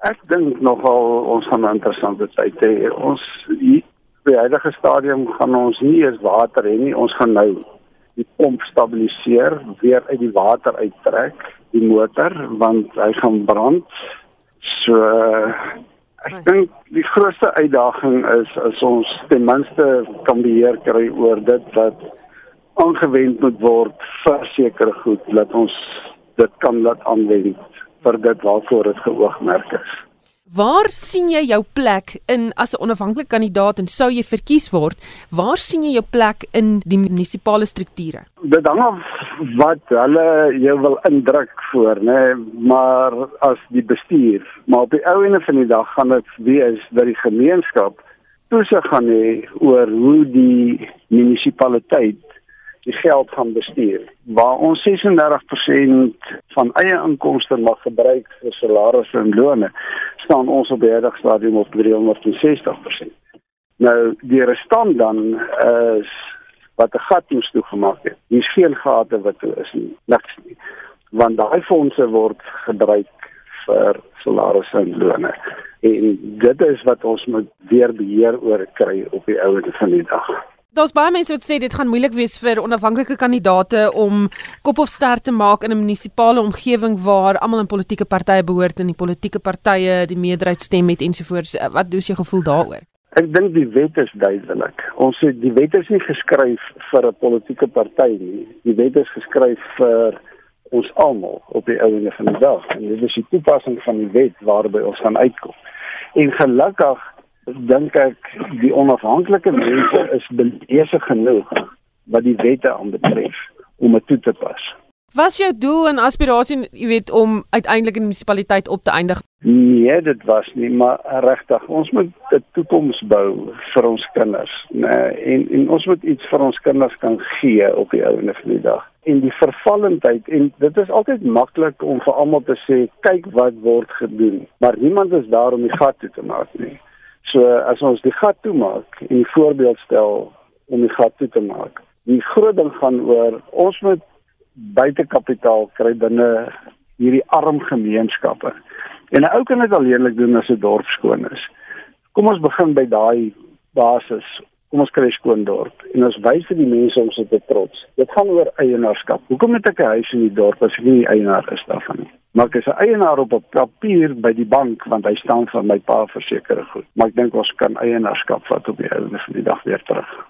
Ek dink nogal ons gaan 'n interessante tyd hê. Ons die huidige stadium gaan ons nie eens water hê nie. Ons gaan nou die pomp stabiliseer, weer uit die water uittrek, die motor want hy gaan brand. So ek dink die grootste uitdaging is as ons ten minste kan beheer kry oor dit wat aangewend moet word vir sekere goed dat ons dit kan laat aanwend vir dit waarvoor dit geoogmerk is. Waar sien jy jou plek in as 'n onafhanklike kandidaat en sou jy verkies word? Waar sien jy jou plek in die munisipale strukture? Dit hang af wat hulle jou wil indruk voor, né, nee, maar as die bestuur, maar op die ou ene van die dag gaan dit wees dat die gemeenskap toesig gaan hê oor hoe die munisipaliteit die geld gaan bestuur. Waar ons 36% van eie inkomste mag gebruik vir salarisse en lone, staan ons op die huidige stadium op 360%. Nou die restant dan is wat 'n gat moes toegemaak het. Hier's geen gate wat toe is nie, niks nie. Want daai fondse word gebruik vir salarisse en lone. En dit is wat ons moet weer beheer oor kry op die ouende van die dag. Daar's baie mense wat sê dit gaan moeilik wees vir onafhanklike kandidaate om kop of ster te maak in 'n munisipale omgewing waar almal in politieke partye behoort en die politieke partye die meerderheid stem met ensovoorts. Eh, wat doen jy gevoel daaroor? Ek dink die wet is duidelik. Ons sê die wet is nie geskryf vir 'n politieke party nie. Die wet is geskryf vir ons almal op die einde van die dag. En dit is die toepassing van die wet waarby ons gaan uitkom. En gelukkig dink ek die onafhanklike mense is besig genoeg wat die wette aanbetref om dit toe te pas. Was jou doel en aspirasie, jy weet, om uiteindelik in die munisipaliteit op te eindig? Nee, dit was nie, maar regtig, ons moet 'n toekoms bou vir ons kinders, nee, en en ons moet iets vir ons kinders kan gee op die einde van die dag. En die vervallendheid en dit is altyd maklik om vir almal te sê, kyk wat word gedoen, maar niemand is daar om die gat toe te maak nie. So as ons die gat toemaak en 'n voorbeeld stel om die gat toe te maak. Die groot ding gaan oor ons moet buitekapitaal kry binne hierdie arm gemeenskappe. En 'n ou kan dit alleenlik doen as 'n dorp skoon is. Kom ons begin by daai basis. Kom ons kry skoon dorp en ons wys vir die mense ons is trots. Dit gaan oor eienaarskap. Hoekom het ek 'n huis in die dorp as ek nie eienaar is daarvan nie? maar ek is 'n eienaar op 'n papier by die bank want hy staan vir my pa versekerde goed. Maar ek dink ons kan eienaarskap vat op die einde van die dag weer terug.